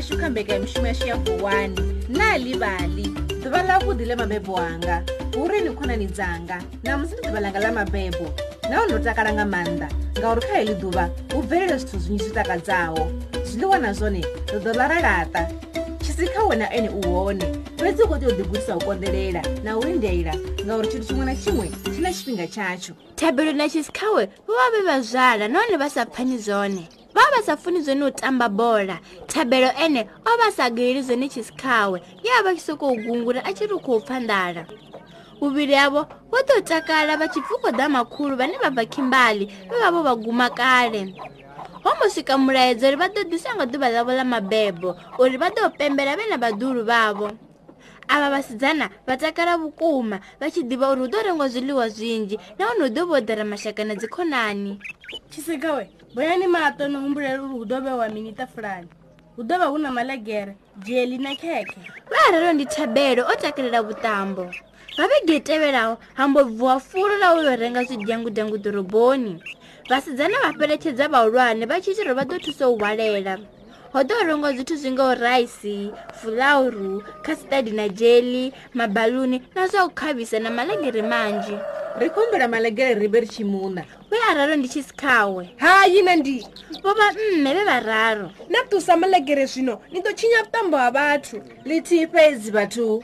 ashu kha mbekanyamushumo yashu ya kuwani nali vali ḓuva lavuḓi le mabebo anga urini khonani dzanga namusi ndi ḓuva langa la mabebo nawo ndo takala nga maanḓa ngauri kha heḽi ḓuva u bvelele zwithu zwinzhi zwitakadzaho zwiḽiwa na zwone ḓo ḓo laralata tshisi kha wena ene u hone fhedzi u kho tea u ḓigudisa u konḓelela na u lindela ngauri tshithu tshiṅwe na tshiṅwe tshi na tshifhinga tshatsho thabelo na tshisikhawe vo vha vhe vha zwala nahone vha sa pfhani zwone vha vha sa funi zwone u tamba bola thabelo ene o vha sa geili zwone tshisikhawe ye a vha tshi sokou gungura a tshi ri khou pfa ndala uvhili avo vo to takala vha tshi pfuko da makhulu vhane vha bva khimbali vhe vha vho vha guma kale ho mbo swika mulaedza uri vha ḓo ḓisa nga ḓuvha ḽavo ḽa mabebo uri vha ḓo pembela vhe na vhaḓulu vhavo ava vasidzana vatakara vukuma vachidiva uri hu dorengwa zviliwa zvinji naunhu hu dovodhara mashaka na dzikonani chisika we boyani mato nohumburera uri hudove wa minita fulani hudova huna malegere jeli na keke vaararo ndi thabelo otakelela vutambo vavege tevelawo hambobvuwa fulo ra uyo renga zvidyangudyangu doroboni vasidzana vaperechedza vahulwane vachitirwa vadothusa uhwalela ho ḓo rengiwa zwithu zwi ngaho raisi fulauru kastadi na jeli mabaluni na zwa u khavhisa na malegere manzhi ri khumbela malegere ri vhe ri tshimuna we araro ndi tshi sikhawe hayi na ndi vo vha mme vhe vhararo na ṱusa malegere zwino ni ḓo tshinya vhutambo ha vhathu ḽithihi fhedzi vhathu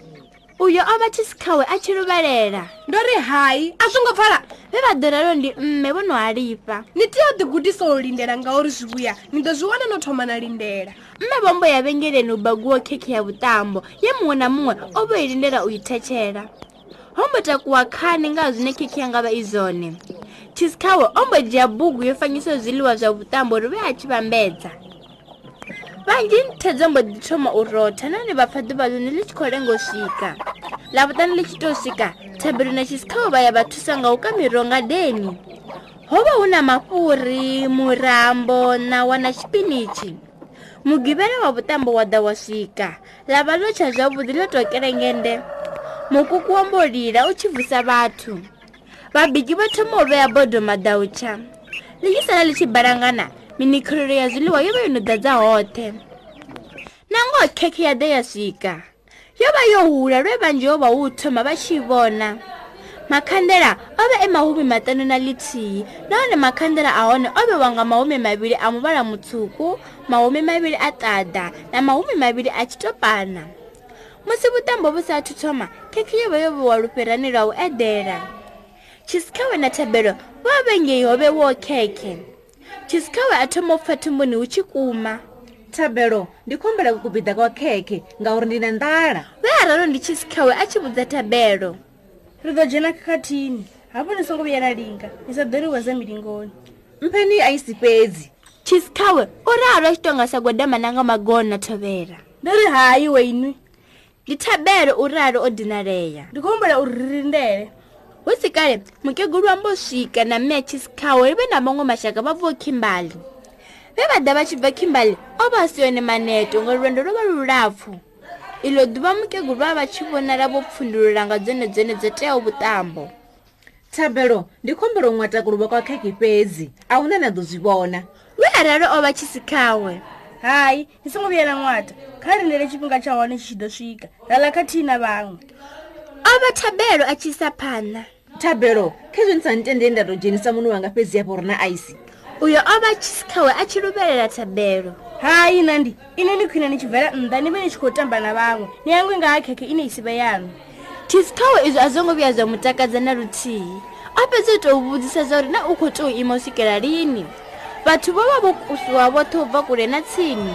uyo o vha tshi sikhawe a tshi luvhalela ndo ri hayi a zwo ngo pfala vhe vha ḓo ralo ndi mme vho no halifa ni tea u ḓigudisa u lindela ngauri zwi vhuya ni ḓo zwi wana no thoma na lindela mme vho mbo ya vhengeleni u baguwa khekhe ya vhuṱambo ye muṅwe na muṅwe o vho i lindela u i thetshela ho mbo takuwa khani nga zwine khekhe ya nga vha i zone tshisikhawe o mbo dzhia bugu yo fanyisaho zwiḽiwa zwa vhuṱambo ri vhe a tshi vhambedza vanzhi nthe dzo mbo ḓi thoma u rotha nahone vha pfha ḓuvha ḽuni ḽi tshi khou lenga u swika ḽavuṱani ḽi tshi to swika thabelo na tshisikhao vha ya vha thusa nga u ka miroho nga deni ho vha hu na mafhuri murambo ṋawa na tshipinitshi mugivhela wa vhuṱambo wa ḓa wa swika ḽa vha ḽo tsha zwavhuḓi ḽo to kelengende mukuku wa mbolila u tshi vusa vhathu vhabiki vha thoma u vhea bodo madautsha ḽi tshi sala ḽi tshi balangana minikhiriro ya zwiḽiwa yo vha yo no dadza hoṱhe na ngoho khekhe ya ḓe ya swika yo vha yo hula lwe vhanzhi ho vha hu thoma vha tshi vhona makhandela o vha e mahumi maṱanu na ḽithihi nahone makhandela a hone o vhewa nga mahumi mavhili a muvhala mutswuku mahumi mavhili a ṱada na mahumi mavhili a tshitopana musi vhutambo vhu saathu thoma khekhe yo vha yo vhewa lufhirani lwa u edela tshisikhawe na thabelo vha vhengei ho vhewoo khekhe tshisikawe a thoma u pfa thumbuni hu tshi kuma thabelo ndi khumbela kukubida kwa khekhe ngauri ndi na ndala we a ralo ndi tshisikawe a tshi vhudza thabelo ri ḓo dzhena khakhathini hafho ni songo vhuya na linga ni sa ḓo ri wa zamilingoni mpheni a isi fhedzi tshisikawe o ralo a tshi tonga sa gwadama nanga magona thovhela ndi ri hayi weinwi ndi thabelo u ralo o dinalea ndi khumbela uri ri lindele hu si kale mukegulu wambo swika na mia chisikhawo ri ve na man'we maxaka va vuo khimbali ve va da va xi bva khimbali o va siyone maneto ngo rwendo ro va lulapfu ilo duva mukegulu va va xi vonala vo pfundululanga byenebyene byo teyawo vutambo thambelo ndi khombelo n'watakuluva kwa khekhi fezi a wu na na do zwi vona we arali o va chisikhawe hayi ni songo vuyela n'wata kha rilele xifhinga xa wana xi xi do swika lala khathihi na van'we o va thabelo a chisa phana thabelo khezwi ni sa ntendeli nda tou dzhenisa munwe wanga fhedzi hafho ri na aisi uyo o vha tshikhawe a tshi lubelela thabelo hai nandi ine ni khwine ni tshi bvela nnḓa ni vhe ni tshi khou tamba na vhaṅwe ni hangwe nga ha khekhe ine i si vhe yanu thisikawe izwi a zwo ngo vhuya zwa mutakadza na luthihi a fhedzi u tou vhudzisa zwauri na u khou tou ima u swikela lini vhathu vho vha vho kusiwa vhoṱhe u bva kule na tsini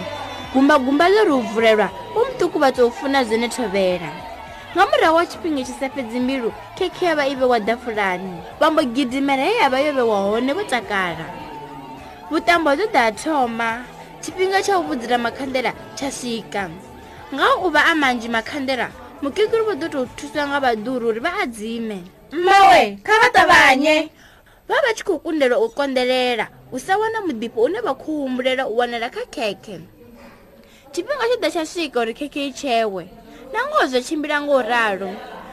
gumbagumba ḽo ri u vulelwa u muṱuku vha tou funa zwone thovhela nga murahu wa tshifhinga tshi sa fhedzi mbilu khekhe ya vha i vhewa dafulani vha mbo gidimela he ya vha yo vhewa hone vho takala vhuṱambo zwo da thoma tshifhinga tsha u vhudzira makhandela tsha swika nga u vha a manzhi makhandela mukekulu vho ḓo tou thuswa nga vhaduru uri vha a dzime mmawe kha vha ṱavhanye vha vha tshi khou kundelwa u konḓelela u sa wana muḓifho une vha khou humbulela u wanala kha khekhe tshifhinga tsho ḓa tsha swika uri khekhe i tshewe nangoho zvo tshimbira ngo ralo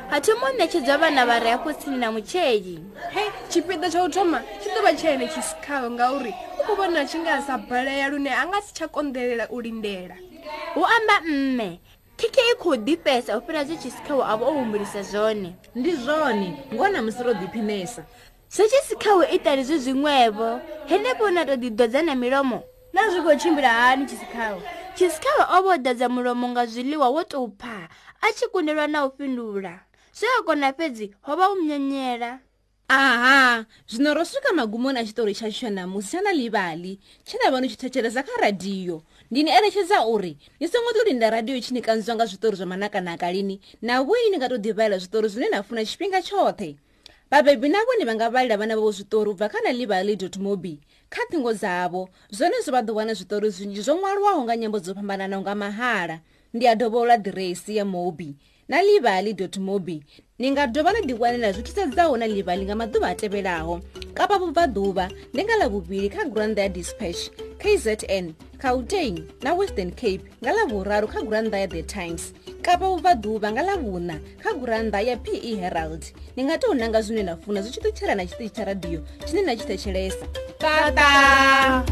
hatomo ṋetshedzwa vhana vha re hafho tsini na mutshedyi he tshipiḓa tsha u thoma tshi ḓo vha tshiene tshisikaho ngauri u khou vhona tshi nga sa balaya lune a nga si tsha konḓelela u lindela hu amba mme khikhe i khou ḓifhesa u fhira zwe tshisikhawo a vha o humbulisa zwone ndi zwone ngona musi ro ḓiphinesa zwo tshisikhawo itali zwi zwiṅwevo henefho na to ḓi dodza na milomo na zwi khou tshimbila hani tshisikhawo chiscal o vhodadza mulomo nga zwiḽiwa wo tou pha a tshi kundelwa na u fhindula zwe a kona fhedzi ho vha u munyenyela aha zwino ro swika magumoni a tshitori tsha tsho namusi tsha na livali tshe na vha no tshi thetshelesa kha radiyo ndi ni eletshedza uri ni songo to linda radiyo tshi ni kanziwa nga zwitori zwa manakanaka lini na vhoi ni nga to ḓivhalela zwitori zwine na funa tshifhinga tshoṱhe vhabebi navhone vha nga vhalela vhana vhavo zwitori u bva kha na livali mobi kha thingo dzavo zwone zwi vha ḓo wana zwiṱori zwinzhi zwo ṅwaliwaho nga nyambo dzo fhambananaho nga mahala ndi a dovhola diresi ya mobi na livali mobi ni nga dovha na ḓiwanela zwi thusedzaho na livali nga maḓuvha a tevhelaho kapa vubvaḓuvha ndi nga ḽa vhuvhili kha granda ya dispatch kzn cautain na western cape nga ḽa vhuraru kha granda ya the times kapa vubvaḓuvha nga ḽa vhuna kha granda ya pe herald ni nga tou nanga zwine na funa zwi tshi ṱutshela na tshiṱitshi tsha radio tshine na tshi thetshelesa 까따